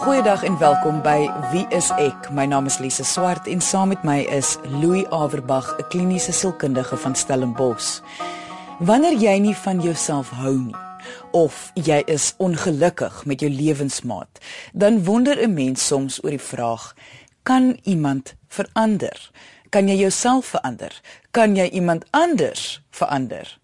Goeiedag en welkom by Wie is ek? My naam is Lise Swart en saam met my is Louis Averbag, 'n kliniese sielkundige van Stellenbosch. Wanneer jy nie van jouself hou nie of jy is ongelukkig met jou lewensmaat, dan wonder 'n mens soms oor die vraag: kan iemand verander? Kan jy jouself verander? Kan jy iemand anders verander?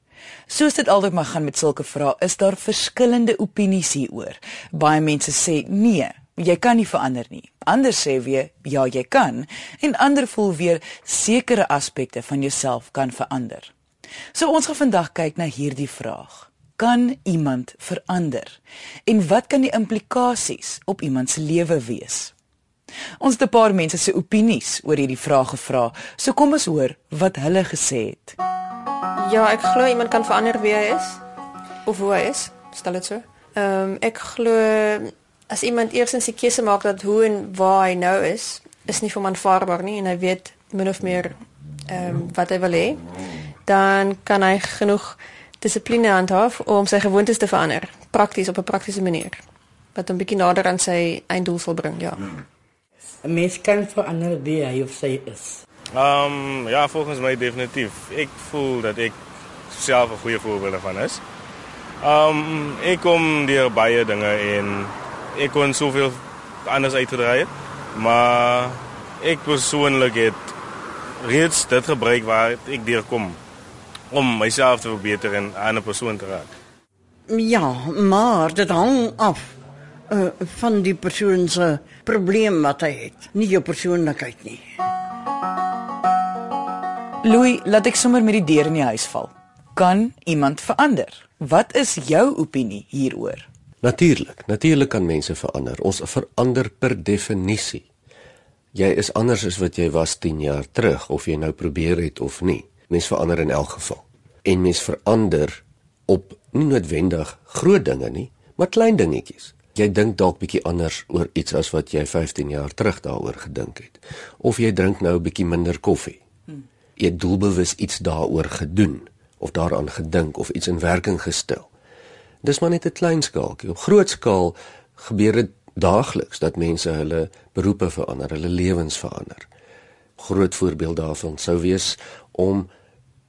Soos dit altyd maar gaan met sulke vrae, is daar verskillende opinies hieroor. Baie mense sê nee, jy kan nie verander nie. Ander sê weer ja, jy kan en ander voel weer sekere aspekte van jouself kan verander. So ons gaan vandag kyk na hierdie vraag. Kan iemand verander? En wat kan die implikasies op iemand se lewe wees? Ons het 'n paar mense se opinies oor hierdie vraag gevra. So kom ons hoor wat hulle gesê het. Ja, ek glo iemand kan verander wie hy is of hoe hy is. Stel dit so. Ehm um, ek glo as iemand eersins die keuse maak dat hoe en waar hy nou is, is nie vir hom aanvaarbaar nie en hy weet min of meer ehm um, wat hy wil hê, dan kan hy genoeg dissipline handhaaf om sy gewoontes te verander, prakties op 'n praktiese manier wat hom bietjie nader aan sy einddoel sal bring, ja. 'n Mens kan verander wie hy of sy is. Ehm um, ja, volgens my definitief. Ek voel dat ek self 'n goeie voorbeeld daarvan is. Ehm um, ek kom deur baie dinge en ek kon soveel anders uitdry het, maar ek persoonlik het reeds dit gebruik waar ek deurkom om myself te verbeter en 'n ander persoon te raak. Ja, maar dit hang af uh, van die persoon se probleem wat hy het, nie jou persoonlikheid nie. Louis, laat ek sommer met die deur in die huis val. Kan iemand verander? Wat is jou opinie hieroor? Natuurlik, natuurlik kan mense verander. Ons verander per definisie. Jy is anders as wat jy was 10 jaar terug of jy nou probeer het of nie. Mens verander in elk geval. En mens verander op nie noodwendig groot dinge nie, maar klein dingetjies. Jy dink dalk bietjie anders oor iets as wat jy 15 jaar terug daaroor gedink het. Of jy drink nou 'n bietjie minder koffie. Jy het doelbewus iets daaroor gedoen of daaraan gedink of iets in werking gestel. Dis maar net 'n klein skaaltjie. Op groot skaal gebeur dit daagliks dat mense hulle beroepe verander, hulle lewens verander. Groot voorbeeld daarvan sou wees om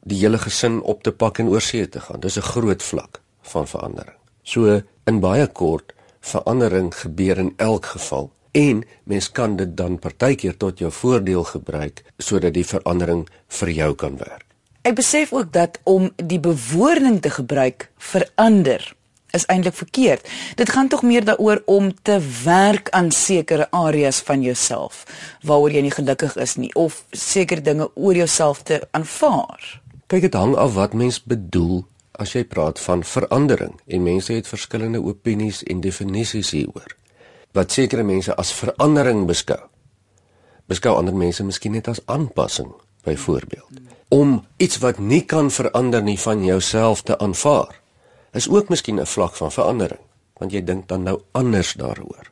die hele gesin op te pak en oorsee te gaan. Dis 'n groot vlak van verandering. So in baie kort verandering gebeur in elk geval en mens kan dit dan partykeer tot jou voordeel gebruik sodat die verandering vir jou kan werk. Ek besef ook dat om die bewoording te gebruik verander is eintlik verkeerd. Dit gaan tog meer daaroor om te werk aan sekere areas van jouself waaroor jy nie gelukkig is nie of sekere dinge oor jouself te aanvaar. Kyk dit hang af wat mens bedoel as jy praat van verandering en mense het verskillende opinies en definisies hieroor. Wat sekere mense as verandering beskou, beskou ander mense miskien net as aanpassing, byvoorbeeld. Om iets wat nie kan verander nie van jouself te aanvaar, is ook miskien 'n vlak van verandering, want jy dink dan nou anders daaroor.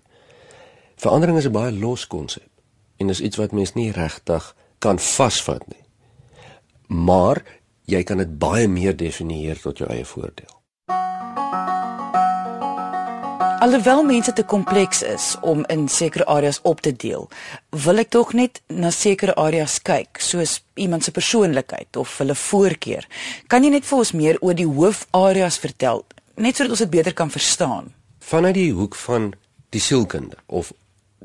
Verandering is 'n baie los konsep en is iets wat mens nie regtig kan vasvat nie. Maar jy kan dit baie meer definieer tot jou eie voordeel. Alhoewel mense te kompleks is om in sekere areas op te deel, wil ek tog net na sekere areas kyk, soos iemand se persoonlikheid of hulle voorkeur. Kan jy net vir ons meer oor die hoofareas vertel, net sodat ons dit beter kan verstaan? Vanuit die hoek van die sielkunde of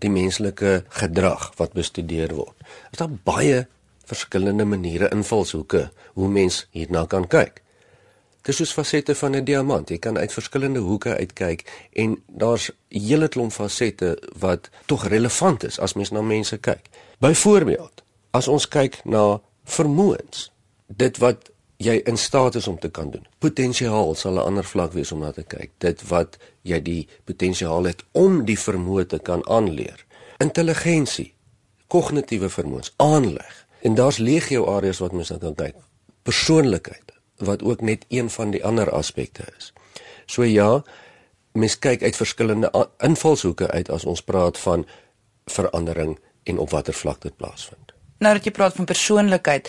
die menslike gedrag wat bestudeer word, is daar baie verskillende maniere invalshoeke hoe mens hierna kan kyk. Dis soos fasette van 'n diamant. Jy kan uit verskillende hoeke uitkyk en daar's 'n hele klomp fasette wat tog relevant is as mens na mense kyk. Byvoorbeeld, as ons kyk na vermoëns, dit wat jy in staat is om te kan doen. Potensiaal sal 'n ander vlak wees om na te kyk. Dit wat jy die potensiaal het om die vermoë te kan aanleer. Intelligensie, kognitiewe vermoëns, aanleg. En daar's legio areas wat mens na kan kyk. Persoonlikheid wat ook net een van die ander aspekte is. So ja, mens kyk uit verskillende invalshoeke uit as ons praat van verandering en op watter vlak dit plaasvind. nou dat jy praat van persoonlikheid,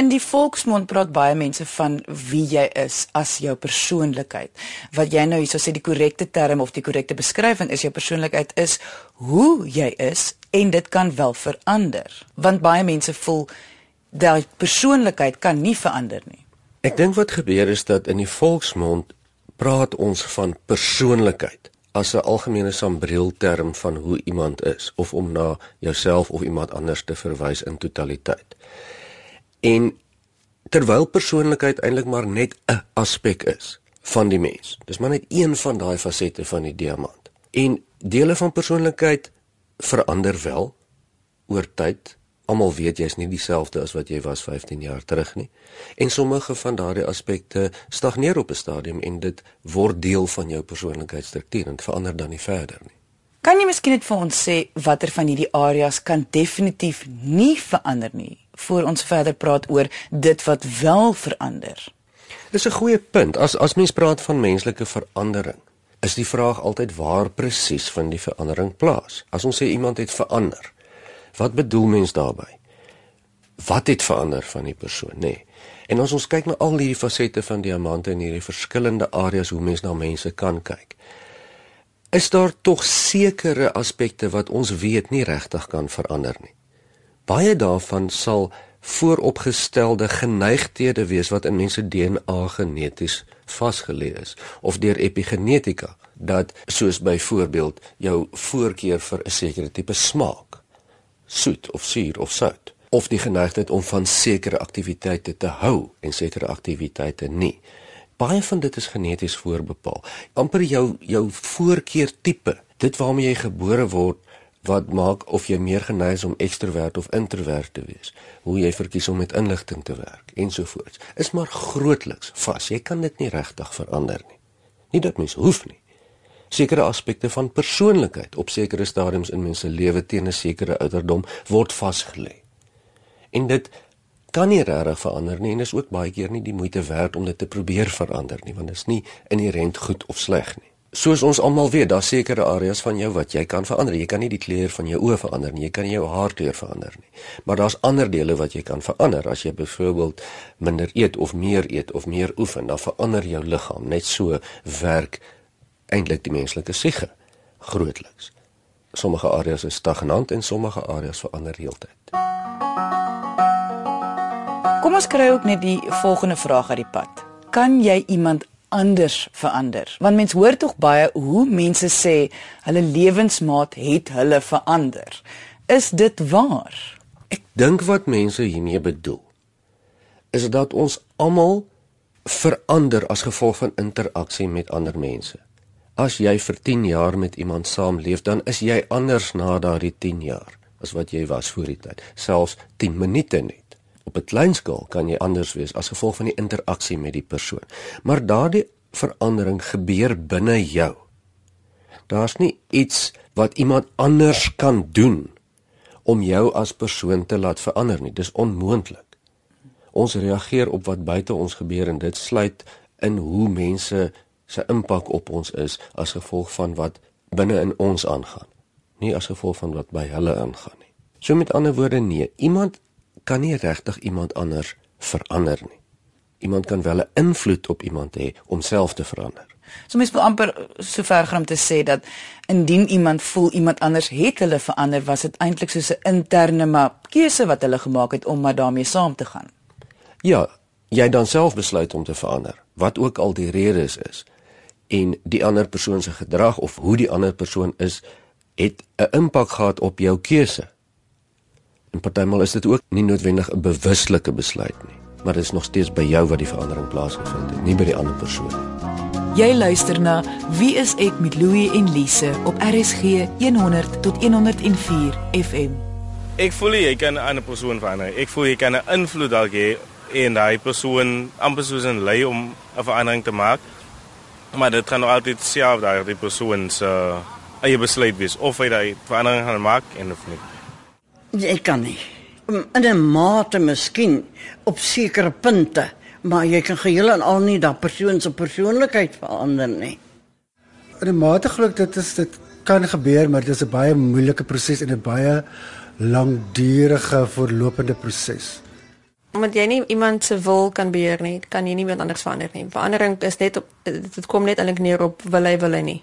in die volksmond praat baie mense van wie jy is as jou persoonlikheid. Wat jy nou hierso sê die korrekte term of die korrekte beskrywing is jou persoonlikheid is hoe jy is en dit kan wel verander. Want baie mense voel dat persoonlikheid kan nie verander nie. Ek dink wat gebeur is dat in die volksmond praat ons van persoonlikheid as 'n algemene sambreelterm van hoe iemand is of om na jouself of iemand anders te verwys in totaliteit. En terwyl persoonlikheid eintlik maar net 'n aspek is van die mens. Dis maar net een van daai fasette van die diamant. En dele van persoonlikheid verander wel oor tyd almal weet jy's nie dieselfde as wat jy was 15 jaar terug nie. En sommige van daardie aspekte stagneer op 'n stadium en dit word deel van jou persoonlikheidsstruktuur en verander dan nie verder nie. Kan jy miskien net vir ons sê watter van hierdie areas kan definitief nie verander nie voor ons verder praat oor dit wat wel verander? Dis 'n goeie punt. As as mens praat van menslike verandering, is die vraag altyd waar presies vind die verandering plaas? As ons sê iemand het verander, Wat bedoel mens daarmee? Wat het verander van die persoon, nê? Nee. En as ons kyk na al hierdie fasette van diamante en hierdie verskillende areas hoe mens na mense kan kyk, is daar tog sekere aspekte wat ons weet nie regtig kan verander nie. Baie daarvan sal vooropgestelde geneigthede wees wat in mense DNA geneties vasgelê is of deur epigenetika dat soos byvoorbeeld jou voorkeur vir 'n sekere tipe smaak soet of suur of sout of die geneigtheid om van sekere aktiwiteite te hou en sekere aktiwiteite nie. Baie van dit is geneties voorbepaal. amper jou jou voorkeur tipe, dit waarmee jy gebore word wat maak of jy meer geneig is om ekstrovert of introvert te wees, hoe jy verkies om met inligting te werk ensovoorts. Is maar grootliks vas. Jy kan dit nie regtig verander nie. Nie dat mens hoef nie sekere aspekte van persoonlikheid op sekere stadiums in mense lewe teen 'n sekere ouderdom word vasgelê. En dit kan nie regtig verander nie en is ook baie keer nie die moeite werd om dit te probeer verander nie want dit is nie inherënt goed of sleg nie. Soos ons almal weet, daar sekerre areas van jou wat jy kan verander. Jy kan nie die kleur van jou oë verander nie, jy kan nie jou haarkleur verander nie. Maar daar's ander dele wat jy kan verander. As jy byvoorbeeld minder eet of meer eet of meer oefen, dan verander jou liggaam. Net so werk eintlik die menslike siege grootliks. Sommige areas is stagnant en sommige areas verander heeltyd. Kom ons kry ook net die volgende vraag uit die pad. Kan jy iemand anders verander? Want mense hoor tog baie hoe mense sê hulle lewensmaat het hulle verander. Is dit waar? Ek dink wat mense hiermee bedoel is dat ons almal verander as gevolg van interaksie met ander mense. As jy vir 10 jaar met iemand saamleef, dan is jy anders na daardie 10 jaar as wat jy was voor die tyd, selfs 10 minute net. Op 'n klein skaal kan jy anders wees as gevolg van die interaksie met die persoon. Maar daardie verandering gebeur binne jou. Daar's nie iets wat iemand anders kan doen om jou as persoon te laat verander nie. Dis onmoontlik. Ons reageer op wat buite ons gebeur en dit sluit in hoe mense se impak op ons is as gevolg van wat binne in ons aangaan, nie as gevolg van wat by hulle aangaan nie. So met ander woorde nee, iemand kan nie regtig iemand anders verander nie. Iemand kan wel 'n invloed op iemand hê om self te verander. So mens wil amper so ver gaan om te sê dat indien iemand voel iemand anders het hulle verander, was dit eintlik soos 'n interne maar keuse wat hulle gemaak het om maar daarmee saam te gaan. Ja, jy dan self besluit om te verander, wat ook al die redes is en die ander persoon se gedrag of hoe die ander persoon is het 'n impak gehad op jou keuse. En partymal is dit ook nie noodwendig 'n bewuslike besluit nie, maar dit is nog steeds by jou wat die verandering plaasgevind het, nie by die ander persoon nie. Jy luister na Wie is ek met Louie en Lise op RSG 100 tot 104 FM. Ek voel jy kan 'n ander persoon verander. Ek voel jy kan 'n invloed dalk hê en daai persoon amper soos 'n lei om 'n verandering te maak. Maar dit gaan nog altyd self daai die persoon se uh, eie besluit wees of hy daai verandering gaan maak en of nie. Ek kan nie. In 'n mate miskien op sekere punte, maar jy kan geheel en al nie daai persoon se persoonlikheid verander nie. In 'n mate glo ek dit is dit kan gebeur, maar dit is 'n baie moeilike proses en 'n baie langdurige voorlopende proses. Omdat jy nie iemand se wil kan beheer nie, kan jy nie iemand anders verander nie. Verandering is net op dit kom net eintlik neer op wil hy wil hy nie.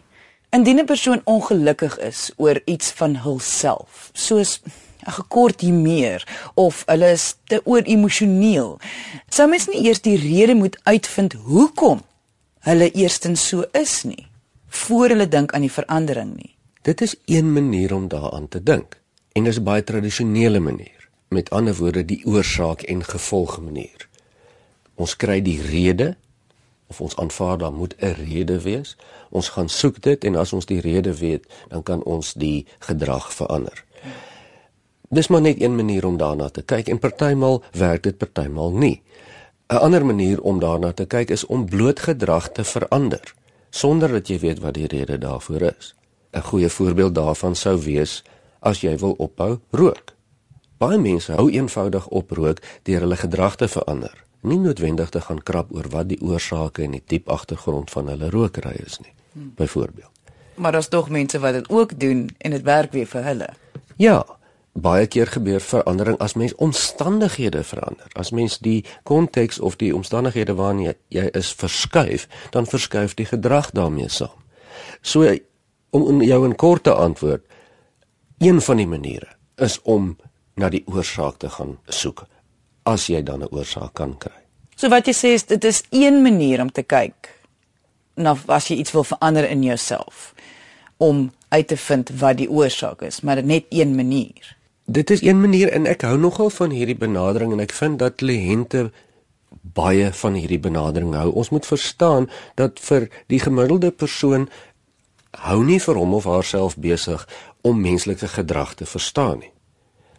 Indien 'n persoon ongelukkig is oor iets van hulself, soos 'n gekort hiermeer of hulle is te ooremosioneel, sou mens nie eers die rede moet uitvind hoekom hulle eerstens so is nie voor hulle dink aan die verandering nie. Dit is een manier om daaraan te dink en dis 'n baie tradisionele manier. Met ander woorde die oorsaak en gevolg manier. Ons kry die rede of ons aanvaar daar moet 'n rede wees. Ons gaan soek dit en as ons die rede weet, dan kan ons die gedrag verander. Dis maar net een manier om daarna te kyk en partymal werk dit partymal nie. 'n Ander manier om daarna te kyk is om bloot gedrag te verander sonder dat jy weet wat die rede daarvoor is. 'n Goeie voorbeeld daarvan sou wees as jy wil ophou rook. Baie mense hou eenvoudig op rook deur hulle gedrag te verander, nie noodwendig te gaan krap oor wat die oorsake en die diep agtergrond van hulle rokery is nie. Hmm. Byvoorbeeld. Maar daar's tog mense wat dit ook doen en dit werk weer vir hulle. Ja, baie keer gebeur verandering as mens omstandighede verander. As mens die konteks of die omstandighede waarin jy, jy is verskuif, dan verskuif die gedrag daarmee saam. So om jou 'n korte antwoord, een van die maniere is om na die oorsaak te gaan soek as jy dan 'n oorsaak kan kry. So wat jy sê is dit is een manier om te kyk na as jy iets wil verander in jouself om uit te vind wat die oorsaak is, maar net een manier. Dit is een manier en ek hou nogal van hierdie benadering en ek vind dat kliënte baie van hierdie benadering hou. Ons moet verstaan dat vir die gemiddelde persoon hou nie vir hom of haarself besig om menslike gedrag te verstaan nie.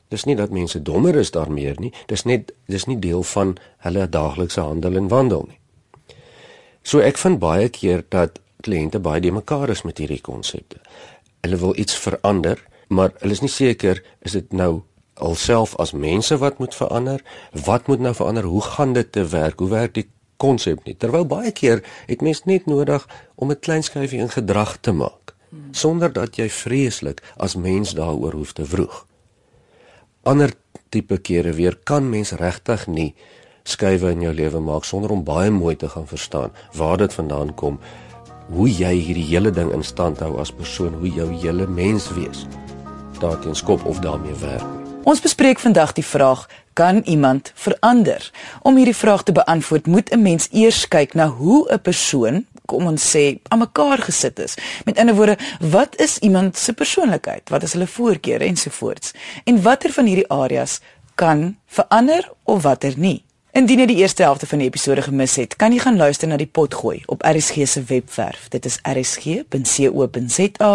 Dis nie dat mense dommer is daarmee nie, dis net dis nie deel van hulle daaglikse handel en wandel nie. So ek vind baie keer dat kliënte baie de mekaar is met hierdie konsepte. Hulle wil iets verander maar hulle is nie seker is dit nou alself as mense wat moet verander? Wat moet nou verander? Hoe gaan dit te werk? Hoe werk die konsep nie? Terwyl baie keer het mens net nodig om 'n klein skuifie in gedrag te maak sonder dat jy vreeslik as mens daaroor hoef te vroeg ander tipe kere weer kan mens regtig nie skuwe in jou lewe maak sonder om baie mooi te gaan verstaan waar dit vandaan kom hoe jy hierdie hele ding in stand hou as persoon hoe jou hele mens wees daarteen skop of daarmee werk. Ons bespreek vandag die vraag: kan iemand verander? Om hierdie vraag te beantwoord, moet 'n mens eers kyk na hoe 'n persoon, kom ons sê, aan mekaar gesit is. Met ander woorde, wat is iemand se persoonlikheid? Wat is hulle voorkeure ensovoorts? En watter van hierdie areas kan verander of watter nie? Indien jy die eerste helfte van die episode gemis het, kan jy gaan luister na die potgooi op RSG se webwerf. Dit is rsg.co.za.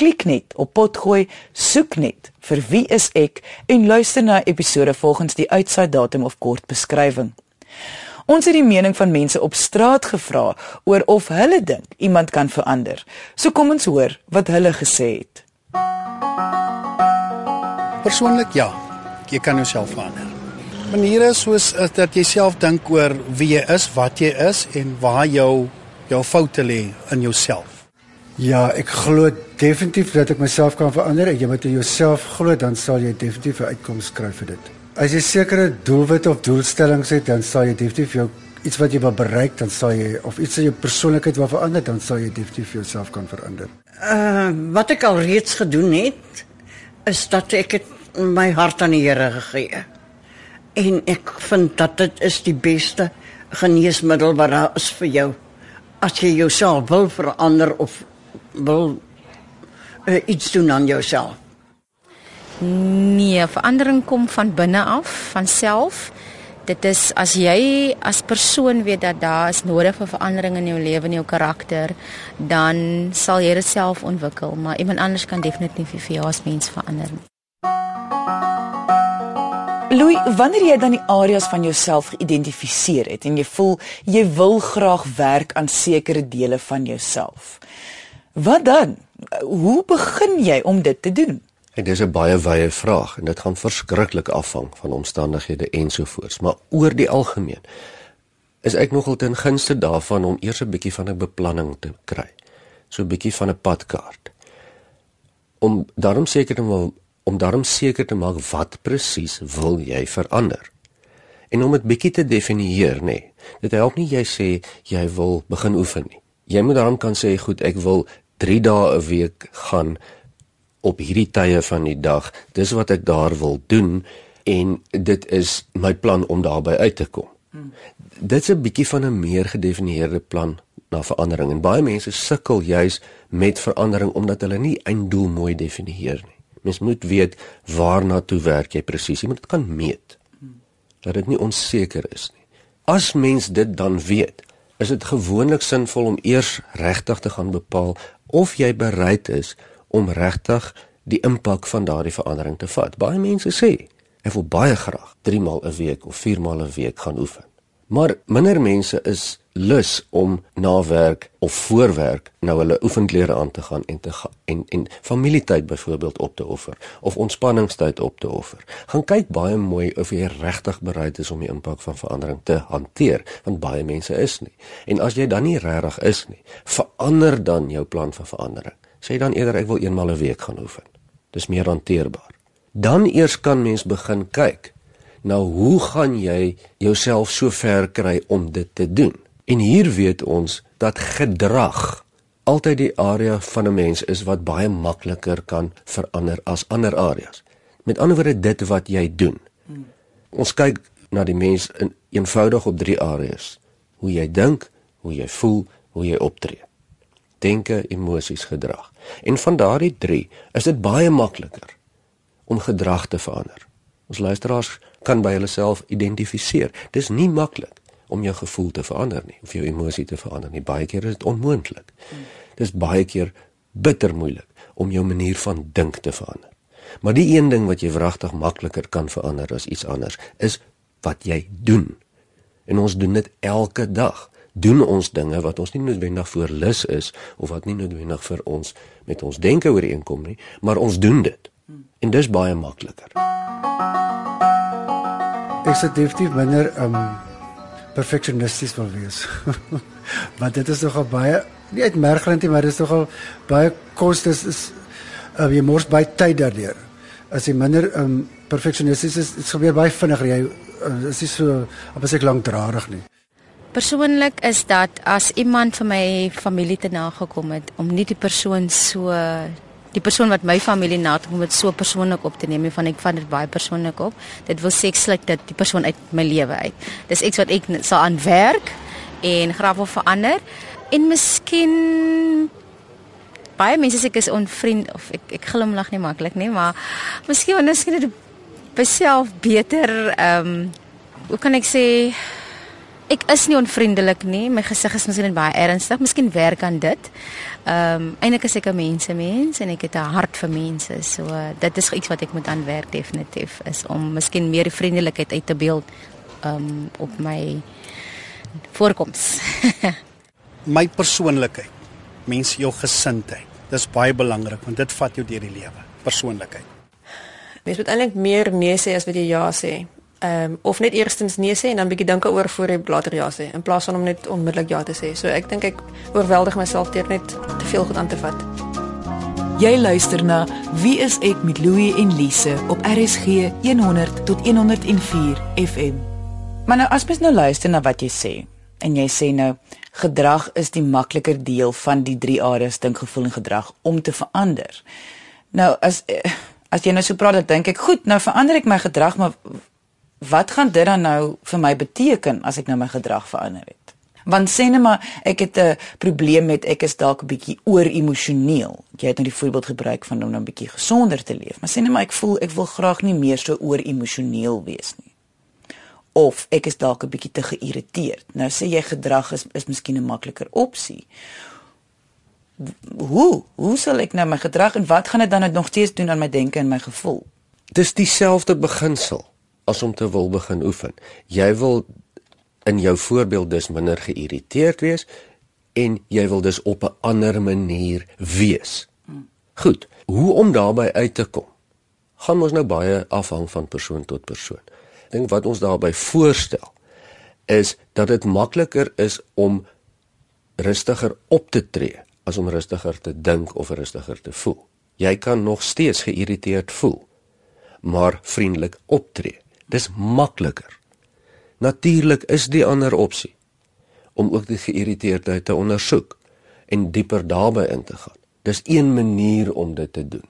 Klik net op potgooi, soek net vir wie is ek en luister na episode volgens die uitsaai datum of kort beskrywing. Ons het die mening van mense op straat gevra oor of hulle dink iemand kan verander. So kom ons hoor wat hulle gesê het. Persoonlik ja, jy kan jouself verander maniere soos uh, dat jy self dink oor wie jy is, wat jy is en waar jou jou foute lê in jouself. Ja, ek glo definitief dat ek myself kan verander. Jy moet in jouself glo dan sal jy definitief 'n uitkoms kry vir dit. As jy sekere doelwitte of doelstellings het, dan sal jy definitief jou iets wat jy wil bereik, dan sal jy of iets in jou persoonlikheid wil verander, dan sal jy definitief jouself kan verander. Uh wat ek al reeds gedoen het is dat ek my hart aan die Here gegee het en ek vind dat dit is die beste geneesmiddel wat daar is vir jou as jy jouself wil verander of wil uh, iets doen aan jouself. Nee, verandering kom van binne af, van self. Dit is as jy as persoon weet dat daar is nodig vir verandering in jou lewe en jou karakter, dan sal jy dit self ontwikkel, maar iemand anders kan definitief vir jou as mens verander. Louis, wanneer jy dan die areas van jouself geïdentifiseer het en jy voel jy wil graag werk aan sekere dele van jouself. Wat dan? Hoe begin jy om dit te doen? Dit is 'n baie wye vraag en dit gaan verskriklik afhang van omstandighede ensovoorts, maar oor die algemeen is ek nogal ten gunste daarvan om eers 'n bietjie van 'n beplanning te kry. So 'n bietjie van 'n padkaart. om daarom seker te maak om daarom seker te maak wat presies wil jy verander. En om dit bietjie te definieer, nê. Nee, dit help nie jy sê jy wil begin oefen nie. Jy moet daarom kan sê goed, ek wil 3 dae 'n week gaan op hierdie tye van die dag. Dis wat ek daar wil doen en dit is my plan om daarby uit te kom. Hmm. Dit's 'n bietjie van 'n meer gedefinieerde plan na verandering en baie mense sukkel juis met verandering omdat hulle nie 'n doel mooi definieer nie. Mens moet weet waarna toe werk jy presies. Jy moet dit kan meet. Dat dit nie onseker is nie. As mens dit dan weet, is dit gewoonlik sinvol om eers regtig te gaan bepaal of jy bereid is om regtig die impak van daardie verandering te vat. Baie mense sê ek wil baie graag 3 maal 'n week of 4 maal 'n week gaan oefen. Maar minder mense is lus om na werk of voor werk nou hulle oefenklere aan te gaan en te ga, en en familietyd byvoorbeeld op te offer of ontspanningstyd op te offer. Gaan kyk baie mooi of jy regtig bereid is om die impak van verandering te hanteer, want baie mense is nie. En as jy dan nie regtig is nie, verander dan jou plan van verandering. Sê dan eerder ek wil eenmal 'n een week gaan oefen. Dis meer hanteerbaar. Dan eers kan mens begin kyk. Nou hoe gaan jy jouself so ver kry om dit te doen? En hier weet ons dat gedrag altyd die area van 'n mens is wat baie makliker kan verander as ander areas. Met ander woorde dit wat jy doen. Ons kyk na die mens in eenvoudig op drie areas: hoe jy dink, hoe jy voel, hoe jy optree. Denke, emosies, gedrag. En van daardie drie is dit baie makliker om gedrag te verander. Ons luisteraars kan by hulle self identifiseer. Dis nie maklik om jou gevoel te verander nie of jou emosie te verander nie. Baie keer is dit onmoontlik. Dis baie keer bitter moeilik om jou manier van dink te verander. Maar die een ding wat jy wragtig makliker kan verander as iets anders is wat jy doen. En ons doen dit elke dag. Doen ons dinge wat ons nie noodwendig voor lus is of wat nie noodwendig vir ons met ons denke ooreenkom nie, maar ons doen dit. En dis baie makliker. Ek sê definitief minder um perfeksionisties wil wees. Want dit is nogal baie nie uit mergrend nie, maar dit is nogal baie kostes is uh, jy mors baie tyd daardeur. As jy minder um perfeksionisties is, dit gebeur baie vinniger. Jy uh, is nie so op 'n sek lankdradig nie. Persoonlik is dat as iemand vir my familie te nagekom het om nie die persoon so die persoon wat my familie na toe kom met so persoonlik op te neem, van ek vat dit baie persoonlik op. Dit wil sê ek sluit dit die persoon uit my lewe uit. Dis iets wat ek sal aan werk en graag wil verander en miskien baie mense sê ek is onvriend of ek ek glimlag nie maklik nie, maar miskien ek dit beself beter ehm um, hoe kan ek sê ek is nie onvriendelik nie. My gesig is miskien baie ernstig. Miskien werk aan dit. Ehm um, eintlik is ek 'n mensemens en ek het 'n hart vir mense. So uh, dit is iets wat ek moet aanwerk definitief is om miskien meer vriendelikheid uit te beeld ehm um, op my voorkoms. my persoonlikheid, mense jou gesindheid. Dis baie belangrik want dit vat jou deur die lewe. Persoonlikheid. Mens moet eintlik meer nee sê as wat jy ja sê ehm um, of net eerstens nee sê en dan bietjie dink oor voor jy later ja sê in plaas van om net onmiddellik ja te sê. So ek dink ek oorweldig myself deur net te veel goed aan te vat. Jy luister na Wie is ek met Louie en Lise op RSG 100 tot 104 FM. Maar nou as mens nou luister na wat jy sê en jy sê nou gedrag is die makliker deel van die drie areas dink gevoel en gedrag om te verander. Nou as as jy nou so praat dan dink ek goed, nou verander ek my gedrag, maar wat gaan dit dan nou vir my beteken as ek nou my gedrag verander het? Want sê net maar ek het 'n probleem met ek is dalk 'n bietjie oor emosioneel. Jy het nou die voorbeeld gebruik van om nou 'n bietjie gesonder te leef, maar sê net maar ek voel ek wil graag nie meer so oor emosioneel wees nie. Of ek is dalk 'n bietjie te geïrriteerd. Nou sê jy gedrag is is miskien 'n makliker opsie. Hoe hoe sal ek nou my gedrag en wat gaan dit dan nog steeds doen aan my denke en my gevoel? Dis dieselfde beginsel as om te wil begin oefen. Jy wil in jou voorbeeld dus minder geïrriteerd wees en jy wil dus op 'n ander manier wees. Goed, hoe om daarbey uit te kom? Gaan ons nou baie afhang van persoon tot persoon. Ek dink wat ons daarbey voorstel is dat dit makliker is om rustiger op te tree as om rustiger te dink of rustiger te voel. Jy kan nog steeds geïrriteerd voel, maar vriendelik optree. Dis makliker. Natuurlik is die ander opsie om ook die geïrriteerdheid te ondersoek en dieper daarbey in te gaan. Dis een manier om dit te doen.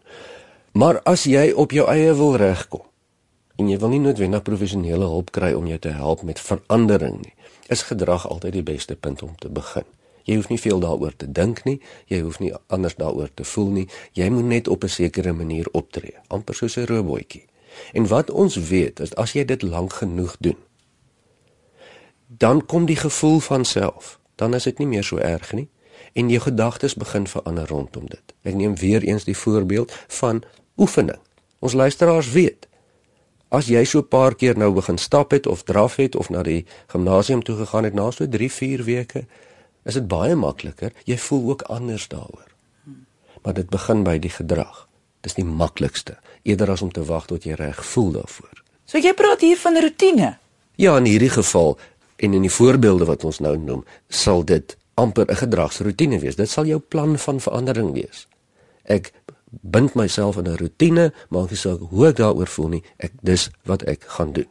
Maar as jy op jou eie wil regkom en jy wil nie noodwendig professionele hulp kry om jou te help met verandering nie, is gedrag altyd die beste punt om te begin. Jy hoef nie veel daaroor te dink nie, jy hoef nie anders daaroor te voel nie. Jy moet net op 'n sekere manier optree, amper soos 'n robotjie. En wat ons weet is as jy dit lank genoeg doen, dan kom die gevoel van self. Dan is dit nie meer so erg nie en jou gedagtes begin verander rondom dit. Ek neem weer eens die voorbeeld van oefening. Ons luisteraars weet as jy so 'n paar keer nou begin stap het of draf het of na die gimnasium toe gegaan het na so 3, 4 weke, is dit baie makliker. Jy voel ook anders daaroor. Maar dit begin by die gedrag. Dis die maklikste eerder as om te wag tot jy reg voel daarvoor. So jy praat hier van rotine. Ja, in hierdie geval en in die voorbeelde wat ons nou noem, sal dit amper 'n gedragsroetine wees. Dit sal jou plan van verandering wees. Ek bind myself in 'n roetine, maak nie saak hoe ek daaroor voel nie, ek dis wat ek gaan doen.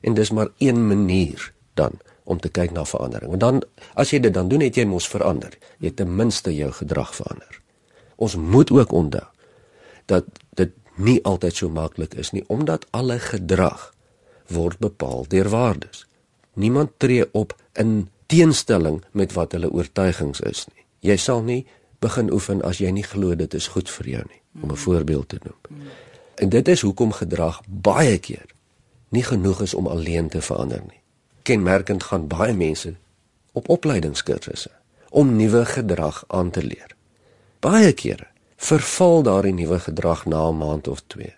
En dis maar een manier dan om te kyk na verandering. En dan as jy dit dan doen, het jy mos verander. Jy het ten minste jou gedrag verander. Ons moet ook onthou dat nie altyd so maklik is nie omdat alle gedrag word bepaal deur waardes. Niemand tree op in teenstelling met wat hulle oortuigings is nie. Jy sal nie begin oefen as jy nie glo dit is goed vir jou nie, om 'n voorbeeld te noem. En dit is hoekom gedrag baie keer nie genoeg is om alleen te verander nie. Kenmerkend gaan baie mense op opleidingskursusse om nuwe gedrag aan te leer. Baie kere verval daardie nuwe gedrag na 'n maand of 2.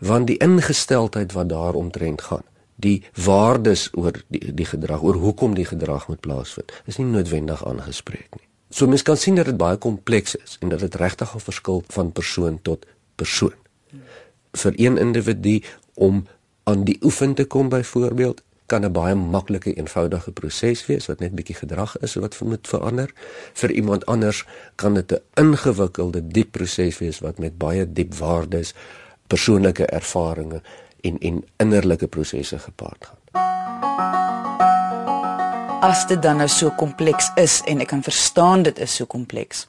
Want die ingesteldheid wat daaromtrent gaan die waardes oor die die gedrag oor hoekom die gedrag moet plaasvind is nie noodwendig aangespreek nie. So mens kan sien dat dit baie kompleks is en dat dit regtig 'n verskil van persoon tot persoon. Vir een individu om aan die oefen te kom byvoorbeeld kan 'n baie maklike eenvoudige proses wees wat net bietjie gedrag is wat moet verander. Vir iemand anders kan dit 'n ingewikkelde diep proses wees wat met baie diep waardes, persoonlike ervarings en en innerlike prosesse gepaard gaan. As dit dan nou so kompleks is en ek kan verstaan dit is so kompleks,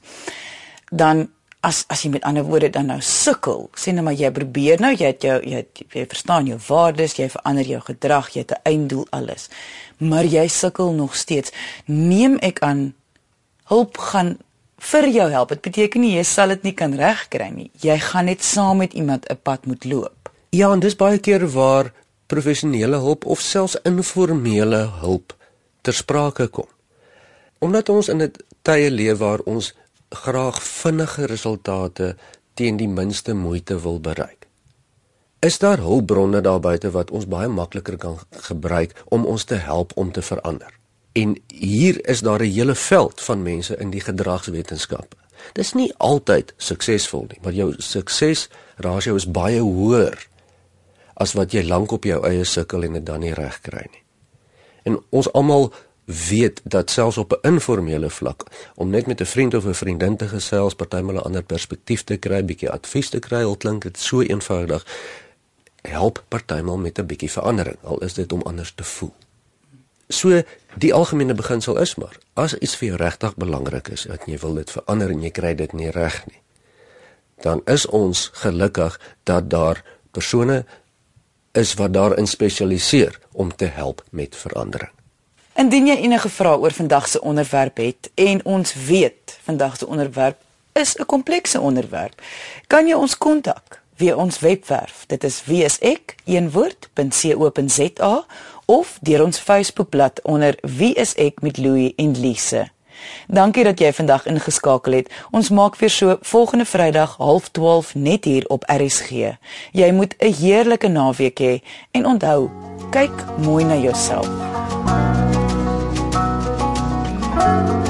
dan as as jy met ander woorde dan nou sukkel, sê net maar jy probeer nou jy het jou jy, het, jy verstaan jou waardes, jy verander jou gedrag, jy het 'n einddoel alles. Maar jy sukkel nog steeds. Neem ek aan hulp gaan vir jou help. Dit beteken nie jy sal dit nie kan regkry nie. Jy gaan net saam met iemand 'n pad moet loop. Ja, en dis baie keer waar professionele hulp of selfs informele hulp ter sprake kom. Omdat ons in 'n tye leef waar ons graag vinnige resultate teen die minste moeite wil bereik. Is daar hulpbronne daar buite wat ons baie makliker kan gebruik om ons te help om te verander? En hier is daar 'n hele veld van mense in die gedragswetenskappe. Dis nie altyd suksesvol nie, maar jou sukses rasio is baie hoër as wat jy lank op jou eie sukkel en dit dan nie reg kry nie. En ons almal weet dat selfs op 'n informele vlak om net met 'n vriend of 'n vriendin te gesels, partymal 'n ander perspektief te kry, bietjie advies te kry, al klink dit so eenvoudig, help partymal met 'n bietjie verandering, al is dit om anders te voel. So die algemene beginsel is maar as iets vir jou regtig belangrik is, dat jy wil dit verander en jy kry dit nie reg nie, dan is ons gelukkig dat daar persone is wat daarin spesialiseer om te help met verandering. Indien jy enige vrae oor vandag se onderwerp het en ons weet vandag se onderwerp is 'n komplekse onderwerp, kan jy ons kontak via ons webwerf. Dit is wieisek.co.za of deur ons Facebookblad onder Wie is ek met Louie en Lise. Dankie dat jy vandag ingeskakel het. Ons maak weer so volgende Vrydag 12:30 net hier op RSG. Jy moet 'n heerlike naweek hê en onthou, kyk mooi na jouself. Thank you.